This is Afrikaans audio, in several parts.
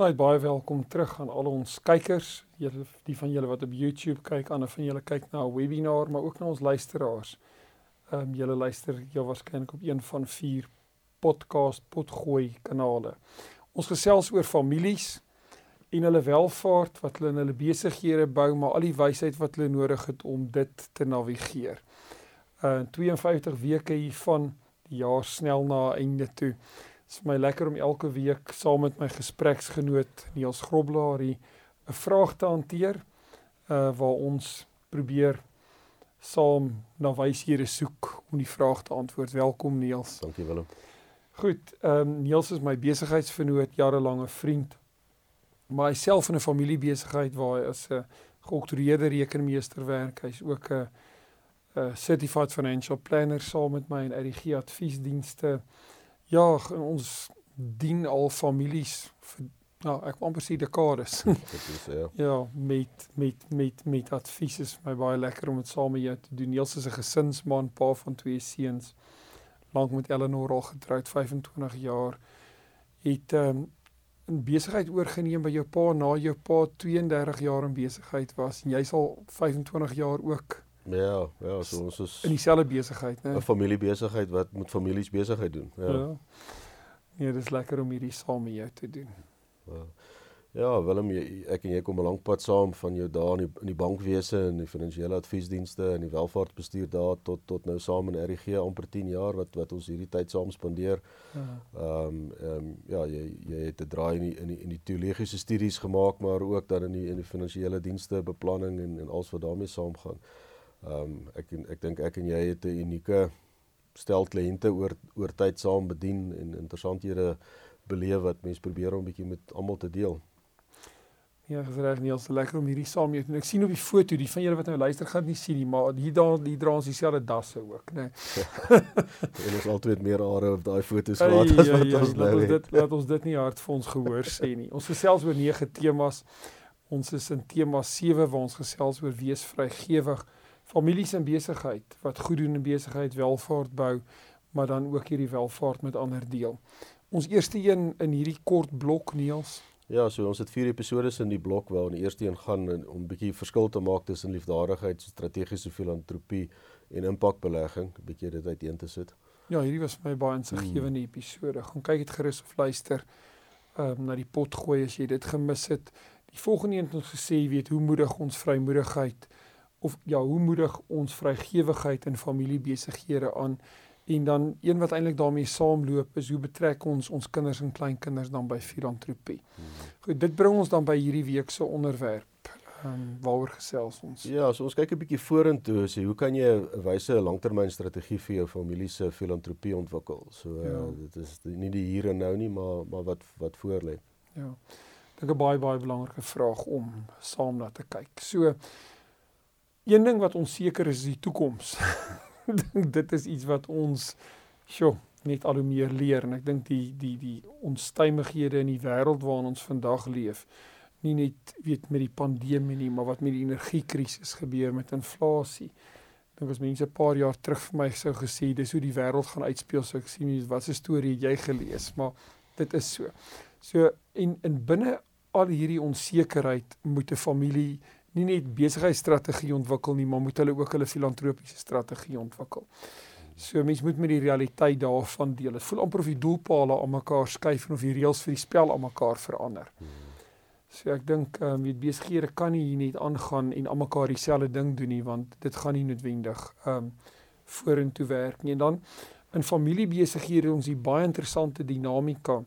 Baie baie welkom terug aan al ons kykers, julle die van julle wat op YouTube kyk, ander van julle kyk na 'n webinar, maar ook na ons luisteraars. Ehm um, julle luister jou waarskynlik op een van vier podcast potgooi kanale. Ons gesels oor families en hulle welvaart wat hulle in hulle besighede bou, maar al die wysheid wat hulle nodig het om dit te navigeer. Uh 52 weke hiervan die jaar snel na einde toe. Dit is my lekker om elke week saam met my gespreksgenoot Niels Groblaar hier 'n vraag te hanteer uh waar ons probeer saam na wyshede soek om die vraag te antwoord. Welkom Niels. Dankie Willem. Goed, ehm um, Niels is my besigheidsvernoot, jarelange vriend. Maar hy self in 'n familiebesigheid waar hy as 'n geoktroeëerde rekenmeester werk. Hy's ook 'n 'n certified financial planner saam met my en RG adviesdienste. Ja, ons dien al families vir ja, ek wil amper sê dekades. Dit is ja. ja, met met met met advies is my baie lekker om dit saam met jou te doen. Niels is 'n gesinsman, pa van twee seuns. Lank met Eleanor al getroud, 25 jaar. Het ehm um, 'n besigheid oorgeneem by jou pa na jou pa 32 jaar in besigheid was en jy's al 25 jaar ook Ja, ja, so ons is in dieselfde besigheid, né? 'n familiebesigheid wat met families besigheid doen. Ja. Ja. Nee, dit is lekker om hierdie saam met jou te doen. Ja, ja Willem, jy, ek en jy kom 'n lank pad saam van jou dae in die in die bankwese en die finansiële adviesdienste en die welvaartbestuur daar tot tot nou saam in RG amper 10 jaar wat wat ons hierdie tyd saam spandeer. Ja. Ehm um, ehm um, ja, jy jy het 'n draai in die in die, in die teologiese studies gemaak, maar ook dan in die in die finansiële dienste beplanning en en alles wat daarmee saamgaan. Ehm um, ek ek dink ek en jy het 'n unieke stel kliënte oor oor tyd saam bedien en interessanthede beleef wat mense probeer om 'n bietjie met almal te deel. Ja, reg Niels, lekker om hierdie saam te doen. Ek sien op die foto, die van julle wat nou luister gaan nie sien nie, maar hier daar die dra ons dieselfde dasse ook, né? Nee. en ons altyd met meer are op daai foto's gehad as ja, wat ja, ons nou ons het. dit laat ons dit nie hard vir ons gehoor sê nie. Ons gesels oor nege temas. Ons is in tema 7 waar ons gesels oor wees vrygewig, families en besigheid, wat goed doen in besigheid, welvaart bou, maar dan ook hierdie welvaart met ander deel. Ons eerste een in hierdie kort blok Niels. Ja, so ons het vier episodes in die blok waar in die eerste een gaan en, om 'n bietjie verskil te maak tussen liefdadigheid, strategiese filantropie en impakbelegging, 'n bietjie dit uiteen te sit. Ja, hierdie was vir my baie insiggewende hmm. episode. Gaan kyk dit gerus of luister ehm um, na die pot gooi as jy dit gemis het. Die volgende een het ons gesê, weet hoe moedig ons vrymoedigheid of ja, hoe moedig ons vrygewigheid in familiebesighede aan en dan een wat eintlik daarmee saamloop is hoe betrek ons ons kinders en kleinkinders dan by filantropie. Hmm. Goed, dit bring ons dan by hierdie week se onderwerp. Ehm um, waaroor gesels ons? Ja, so ons kyk 'n bietjie vorentoe sê hoe kan jy 'n wyse langtermynstrategie vir jou familie se filantropie ontwikkel? So ja. uh, dit is nie die hier en nou nie, maar maar wat wat voor lê. Ja. Dink 'n baie baie belangrike vraag om saam na te kyk. So een ding wat onseker is is die toekoms. dink dit is iets wat ons sjo net al hoe meer leer. En ek dink die die die onstuimighede in die wêreld waarin ons vandag leef nie net weet met die pandemie nie maar wat met die energiekrisis gebeur met inflasie. Dink as mense 'n paar jaar terug vir my sou gesê dis hoe die wêreld gaan uitspeel sou ek sien nie wat 'n storie het jy gelees? Maar dit is so. So en in binne al hierdie onsekerheid moet 'n familie nie net besigheidsstrategie ontwikkel nie, maar moet hulle ook hulle filantropiese strategie ontwikkel. So mense moet met die realiteit daarvan deel. Dit voel amper of die doelpale aan mekaar skuif en of die reëls vir die spel aan mekaar verander. So ek dink ehm um, weet besighede kan nie hier net aangaan en almekaar dieselfde ding doen nie want dit gaan nie noodwendig ehm um, vorentoe werk nie. En dan in familiebesighede ons hier baie interessante dinamika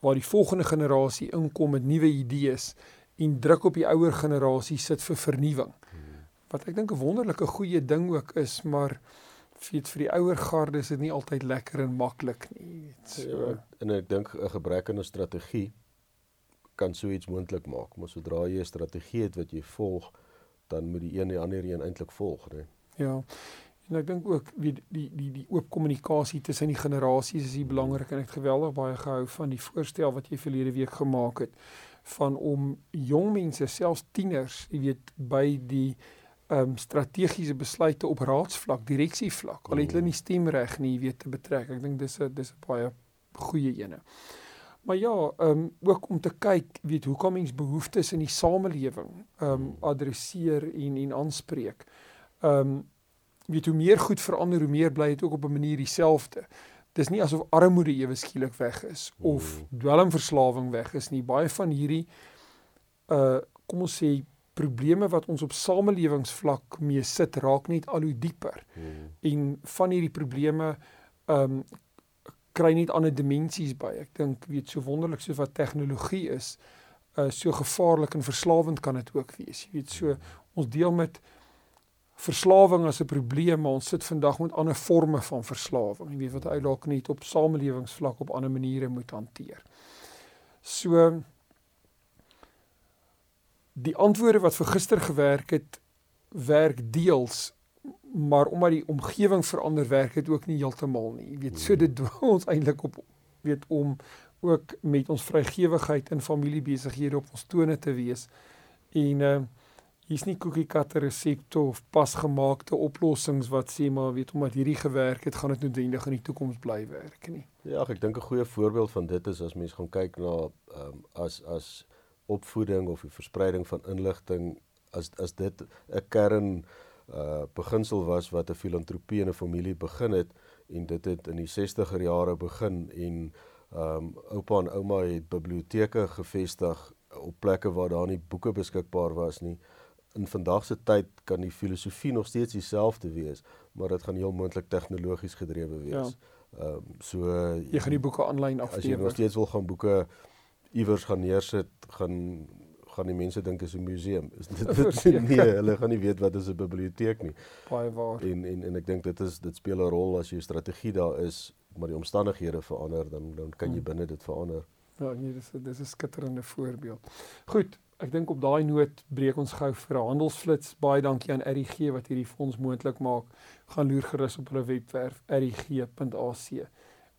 waar die volgende generasie inkom met nuwe idees en druk op die ouer generasie sit vir vernuwing. Wat ek dink 'n wonderlike goeie ding ook is, maar vir vir die ouer garde is dit nie altyd lekker en maklik nie. So ja, en ek dink 'n gebrek aan 'n strategie kan so iets moontlik maak. Maar sodra jy 'n strategie het wat jy volg, dan moet die een die ander een eintlik volg, né? Ja. En ek dink ook wie die die die oop kommunikasie tussen die generasies is hier belangrik en ek het geweldig baie gehou van die voorstel wat jy verlede week gemaak het van om jong mense, selfs tieners, jy weet, by die ehm um, strategiese besluite op raadsvlak, direksievlak, al het hulle nie stemreg nie, jy weet, te betrek. Ek dink dis 'n dis 'n baie goeie ene. Maar ja, ehm um, ook om te kyk, weet hoe kom mens behoeftes in die samelewing ehm um, adresseer en en aanspreek. Ehm um, weet hoe meer goed verander, hoe meer bly dit ook op 'n manier dieselfde. Dis nie asof armoede ewe skielik weg is of hmm. dwelmverslawing weg is nie. Baie van hierdie uh kom ons sê probleme wat ons op samelewingsvlak mee sit raak net al hoe dieper. Hmm. En van hierdie probleme ehm um, kry net ander dimensies by. Ek dink weet so wonderlik so wat tegnologie is, uh so gevaarlik en verslawend kan dit ook wees. Jy weet so ons deel met verslawing as 'n probleem, maar ons sit vandag met ander forme van verslawing. Jy weet wat uit dalk net op samelewingsvlak op ander maniere moet hanteer. So die antwoorde wat vir gister gewerk het, werk deels maar omdat die omgewing verander werk dit ook nie heeltemal nie. Jy weet, so dit dwing ons eintlik op weet om ook met ons vrygewigheid in familiebesighede op ons tone te wees. En uh hier's nie koekiekatte resepte of pasgemaakte oplossings wat sê maar weet omdat hierdie gewerk het, gaan dit noodwendig in die toekoms bly werk nie. Ja, ek dink 'n goeie voorbeeld van dit is as mens gaan kyk na ehm um, as as opvoeding of die verspreiding van inligting as as dit 'n kern uh beginsel was wat 'n filantropie in 'n familie begin het en dit het in die 60er jare begin en ehm um, oupa en ouma het biblioteke gevestig op plekke waar daar nie boeke beskikbaar was nie. In vandag se tyd kan die filosofie nog steeds dieselfde wees, maar dit gaan heel moontlik tegnologies gedrewe wees. Ja. Ehm ja. um, so jy gaan die boeke aanlyn aflewer. As jy nog steeds wil gaan boeke iewers gaan neersit, gaan gaan die mense dink is 'n museum. Is dit, dit nee, hulle gaan nie weet wat is 'n biblioteek nie. Baie waar. En en en ek dink dit is dit speel 'n rol as jou strategie daar is, maar die omstandighede verander, dan dan kan jy hmm. binne dit verander. Ja, nee, dis dis 'n skitterende voorbeeld. Goed, ek dink op daai noot breek ons gou vir 'n handelsflits. Baie dankie aan RGG wat hierdie fonds moontlik maak. Gaan loer gerus op hulle webwerf rgg.ac.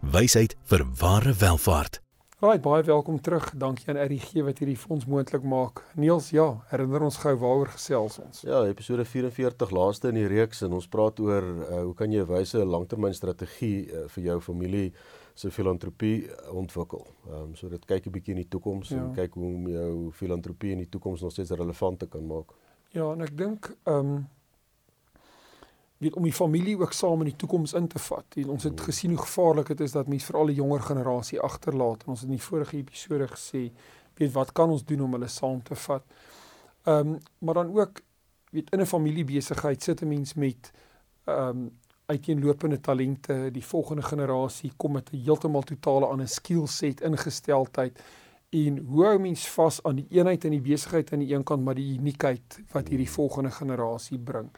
Wysheid vir ware welvaart. Right, baie welkom terug. Dankie aan RGG wat hierdie fonds moontlik maak. Niels, ja, herinner ons gou waaroor gesels ons. Ja, episode 44 laaste in die reeks en ons praat oor uh, hoe kan jy 'n wyse langtermynstrategie uh, vir jou familie se filantropie uh, ontwikkel. Ehm um, so dit kyk 'n bietjie in die toekoms ja. en kyk hoe om jou filantropie in die toekoms nog steeds relevant te kan maak. Ja, en ek dink ehm um, weet om die familie ook saam in die toekoms in te vat. En ons het gesien hoe gevaarlik dit is dat mense veral die jonger generasie agterlaat. En ons het in die vorige episode gesê, weet wat kan ons doen om hulle saam te vat? Ehm um, maar dan ook weet in 'n familiebesigheid sit 'n mens met ehm um, uiteenlopende talente. Die volgende generasie kom met 'n heeltemal totale ander skillset, ingesteldheid en hoe hou mens vas aan die eenheid in die besigheid aan die een kant maar die uniekheid wat hierdie volgende generasie bring.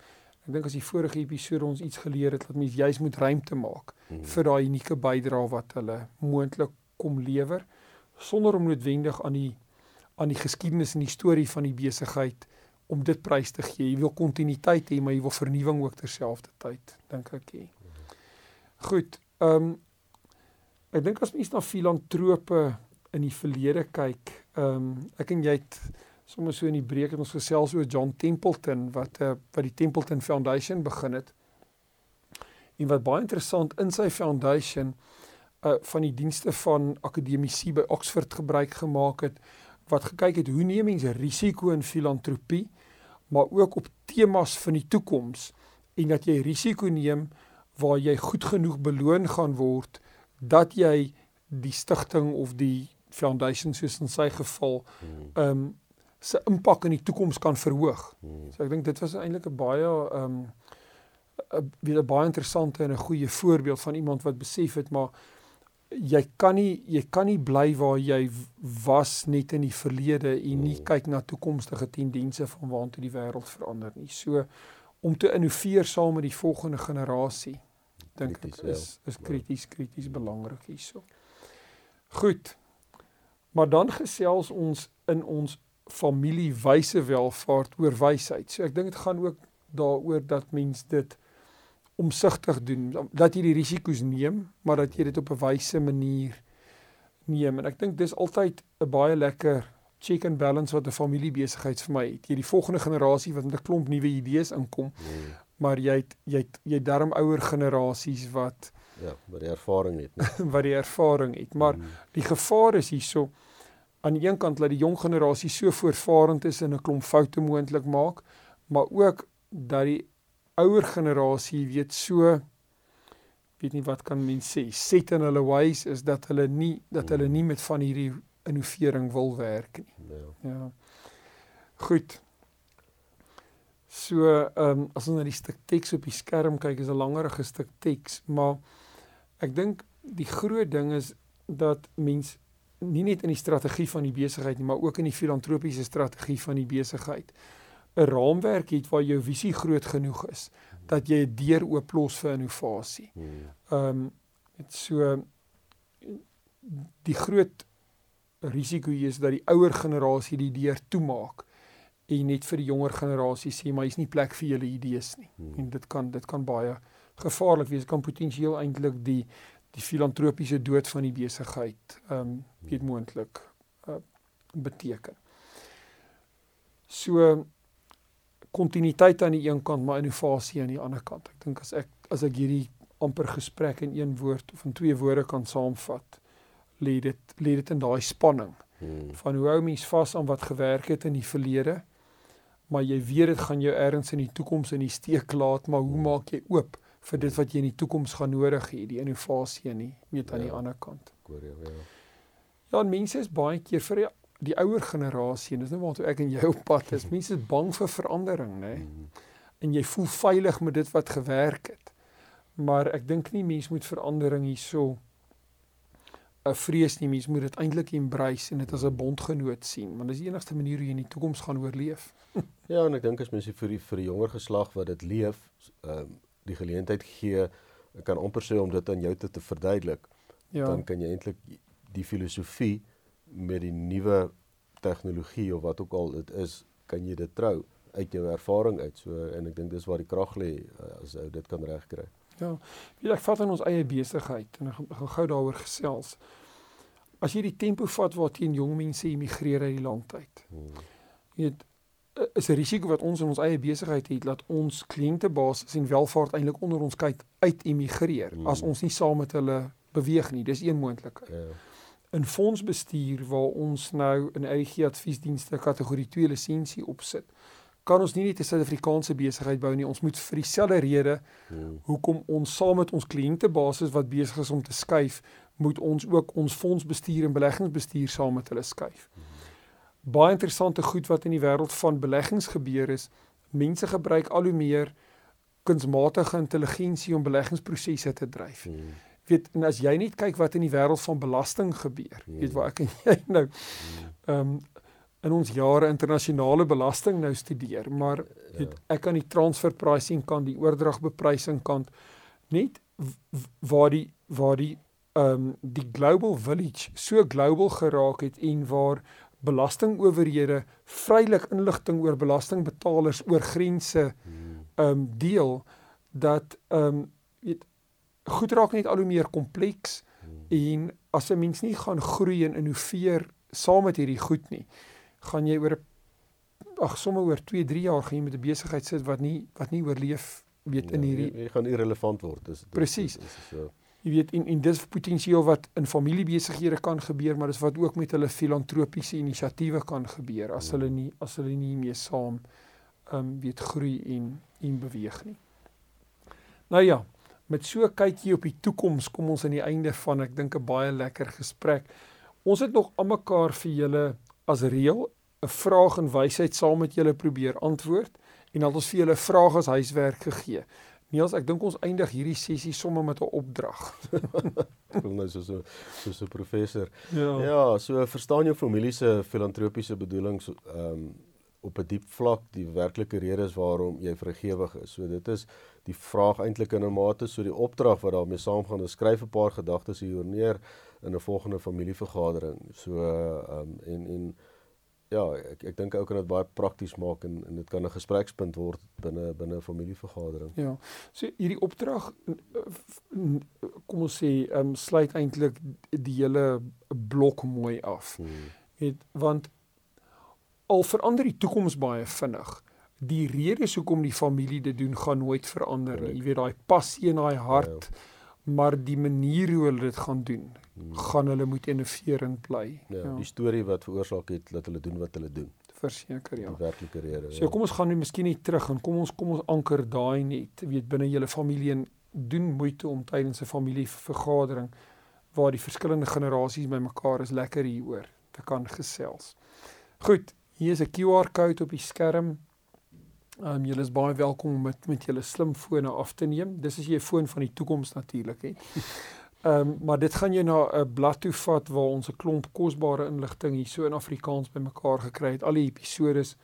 Ek dink as die vorige episode ons iets geleer het dat mens juis moet ruimte maak hmm. vir daai unieke bydrae wat hulle moontlik kom lewer sonder om noodwendig aan die aan die geskiedenis en die storie van die besigheid om dit prys te gee. Jy wil kontinuïteit hê, maar jy wil vernuwing ook terselfdertyd, dink ek hê. Goed. Ehm um, ek dink as mens na filantrope in die verlede kyk, ehm um, ek en jy het sommer so in die breek het ons gesels oor John Templeton wat uh, wat die Templeton Foundation begin het. En wat baie interessant in sy foundation uh van die dienste van akademici by Oxford gebruik gemaak het wat gekyk het hoe neem mense risiko in filantropie maar ook op temas van die toekoms en dat jy risiko neem waar jy goed genoeg beloon gaan word dat jy die stigting of die foundation soos in sy geval hmm. um se impak in die toekoms kan verhoog. Hmm. So ek dink dit was eintlik 'n baie ehm um, 'n weer 'n baie interessante en 'n goeie voorbeeld van iemand wat besef het maar jy kan nie jy kan nie bly waar jy was net in die verlede en nie hmm. kyk na toekomstige tendense van waantoe die wêreld verander nie. So om te innoveer saam met die volgende generasie dink ek ja. is is krities krities belangrik hierso. Goed. Maar dan gesels ons in ons familiewyse welvaart oor wysheid. So ek dink dit gaan ook daaroor dat mens dit omsigtig doen, dat jy die risiko's neem, maar dat jy dit op 'n wyse manier neem. En ek dink dis altyd 'n baie lekker check and balance wat 'n familiebesigheid vir my het. Jy die volgende generasie wat met 'n klomp nuwe idees inkom, mm. maar jy het, jy het, jy het darm ouer generasies wat ja, wat die ervaring het, wat die ervaring het. Maar mm. die gevaar is hierso aan die een kant dat die jong generasie so voortvarend is en 'n klomp foute moontlik maak, maar ook dat die ouer generasie weet so weet nie wat kan mens sê set in hulle ways is dat hulle nie dat hulle nie met van hierdie innovering wil werk nie. Ja. ja. Goed. So, ehm um, as ons na die stuk teks op die skerm kyk, is 'n langerige stuk teks, maar ek dink die groot ding is dat mens nie net in die strategie van die besigheid nie, maar ook in die filantropiese strategie van die besigheid 'n raamwerk het waar jou visie groot genoeg is dat jy 'n deur ooplos vir innovasie. Hmm. Ehm um, dit so die groot risiko is dat die ouer generasie die deur toemaak en net vir die jonger generasie sê maar hier's nie plek vir julle idees nie. Hmm. En dit kan dit kan baie gevaarlik wees. Kan potensieel eintlik die die filantropiese dood van die besigheid ehm um, weet moontlik uh, beteken. So kontinuïteit aan die een kant maar innovasie aan die ander kant. Ek dink as ek as ek hierdie amper gesprek in een woord of in twee woorde kan saamvat, lê dit lê dit in daai spanning hmm. van hoe hou mens vas aan wat gewerk het in die verlede, maar jy weet dit gaan jou ergens in die toekoms in die steek laat, maar hoe maak jy oop vir dit wat jy in die toekoms gaan nodig hê, die innovasie nie, weet aan ja, die ander kant. Ek hoor jou, ja. Ja, mense is baie keer vir die, die ouer generasie en dis nou waartoe ek en jy op pad is. Mense is bang vir verandering, nê? Mm. En jy voel veilig met dit wat gewerk het. Maar ek dink nie mense moet verandering hierso 'n vrees nie mens moet dit eintlik embrace en dit as 'n bondgenoot sien want dis die enigste manier hoe jy in die toekoms gaan oorleef. ja, en ek dink as mens vir die vir die jonger geslag wat dit leef, ehm um, die geleentheid gee, kan amper sê om dit aan jou te, te verduidelik. Ja. Dan kan jy eintlik die filosofie met die nuwe tegnologie of wat ook al dit is, kan jy dit trou uit jou ervaring uit. So en ek dink dis waar die krag lê eh, as ou dit kan regkry. Ja. Wie ek vat in ons eie besigheid en ek gaan gou daaroor gesels. As jy die tempo vat waarteen jong mense immigreer uit die land uit. Hmm. Jy weet is 'n risiko wat ons in ons eie besigheid het dat ons kliëntebasis en welvaart eintlik onder ons kyk uit immigreer hmm. as ons nie saam met hulle beweeg nie. Dis een moontlikheid. Ja in fondsbestuur waar ons nou in EG adviesdienste kategorie 2 lisensie opsit kan ons nie net 'n Suid-Afrikaanse besigheid bou nie ons moet vir dieselfde rede hmm. hoekom ons saam met ons kliëntebasis wat besig is om te skuif moet ons ook ons fondsbestuur en beleggingsbestuur saam met hulle skuif hmm. Baie interessante goed wat in die wêreld van beleggings gebeur is mense gebruik al hoe meer kunsmatige intelligensie om beleggingsprosesse te dryf hmm weet en as jy net kyk wat in die wêreld van belasting gebeur mm. weet waar ek en jy nou mm. ehm um, in ons jare internasionale belasting nou studeer maar weet ja. ek kan die transfer pricing kan die oordragbeprysing kan net waar die waar die ehm um, die global village so global geraak het en waar belastingowerhede vrylik inligting oor belastingbetalers oor grense ehm um, deel dat ehm um, weet goed raak net al hoe meer kompleks hmm. en as 'n mens nie gaan groei en innoveer saam met hierdie goed nie, gaan jy oor ag sommer oor 2, 3 jaar gaan jy met 'n besigheid sit wat nie wat nie oorleef weet ja, in hierdie jy, jy gaan irrelevant word. Dis Presies. So. Jy weet in in dis potensieel wat in familiebesighede kan gebeur, maar dis wat ook met hulle filantropiese inisiatiewe kan gebeur as hulle nie as hulle nie mee saam ehm um, weet groei en en beweeg nie. Nou ja, met so kykie op die toekoms kom ons aan die einde van ek dink 'n baie lekker gesprek. Ons het nog aan mekaar vir julle as reël 'n vraag en wysheid saam met julle probeer antwoord en dan het ons vir julle vrae as huiswerk gegee. Niels, ek dink ons eindig hierdie sessie sommer met 'n opdrag. Voel nou soos 'n soos 'n professor. Ja. Ja, so verstaan jou familie se filantropiese bedoelings ehm um, op 'n diep vlak die werklike redes waarom jy vrygewig is. So dit is die vraag eintlik in 'n mate so die opdrag wat daarmee saamgaan, skryf 'n paar gedagtes hieroor neer in 'n volgende familievergadering. So ehm um, en en ja, ek ek dink ou kan dit baie prakties maak en en dit kan 'n gesprekspunt word binne binne 'n familievergadering. Ja. So hierdie opdrag kom ons sê ehm um, sluit eintlik die hele blok mooi af. Hmm. Het want al verander die toekoms baie vinnig. Die redes hoekom die familie dit doen gaan nooit verander nie. Jy weet daai passie in daai hart, ja, ja. maar die manier hoe hulle dit gaan doen, hmm. Gaan hulle moet innoverend bly. Ja, ja, die storie wat veroorsaak het dat hulle doen wat hulle doen. Verseker ja. Die werklike rede. So ja. kom ons gaan nou miskien net terug en kom ons kom ons anker daai net, weet binne julle familie en doen moeite om tydens 'n familievergadering waar die verskillende generasies bymekaar is lekker hieroor te kan gesels. Goed, Hier is 'n QR-kode op die skerm. Ehm um, julle is baie welkom om met met julle slimfone af te neem. Dis as jy 'n foon van die toekoms natuurlik het. Ehm um, maar dit gaan jou na 'n blad toe vat waar ons 'n klomp kosbare inligting hier so in Afrikaans bymekaar gekry het. Al die episodes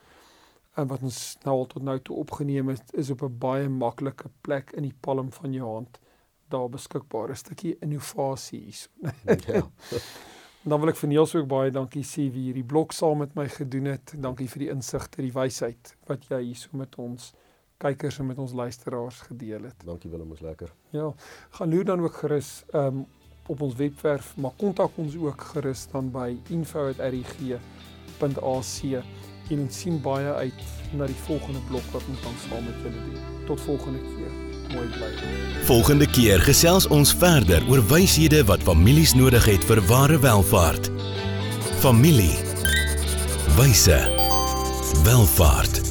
um, wat ons nou al tot nou toe opgeneem het, is op 'n baie maklike plek in die palm van jou hand daar beskikbaar. 'n Stukkie innovasie hier. ja. Dan wil ek vir Niels ook baie dankie sê wie hierdie blok saam met my gedoen het. Dankie vir die insigte, die wysheid wat jy hier so met ons kykers en met ons luisteraars gedeel het. Dankie Willem, ons lekker. Ja, gaan loer dan ook gerus um op ons webwerf, maar kontak ons ook gerus dan by info@rg.ac en ons sien baie uit na die volgende blok wat ons dan saam met julle doen. Tot volgende keer mooi bly. Volgende keer gesels ons verder oor wyshede wat families nodig het vir ware welvaart. Familie. Wyse. Welvaart.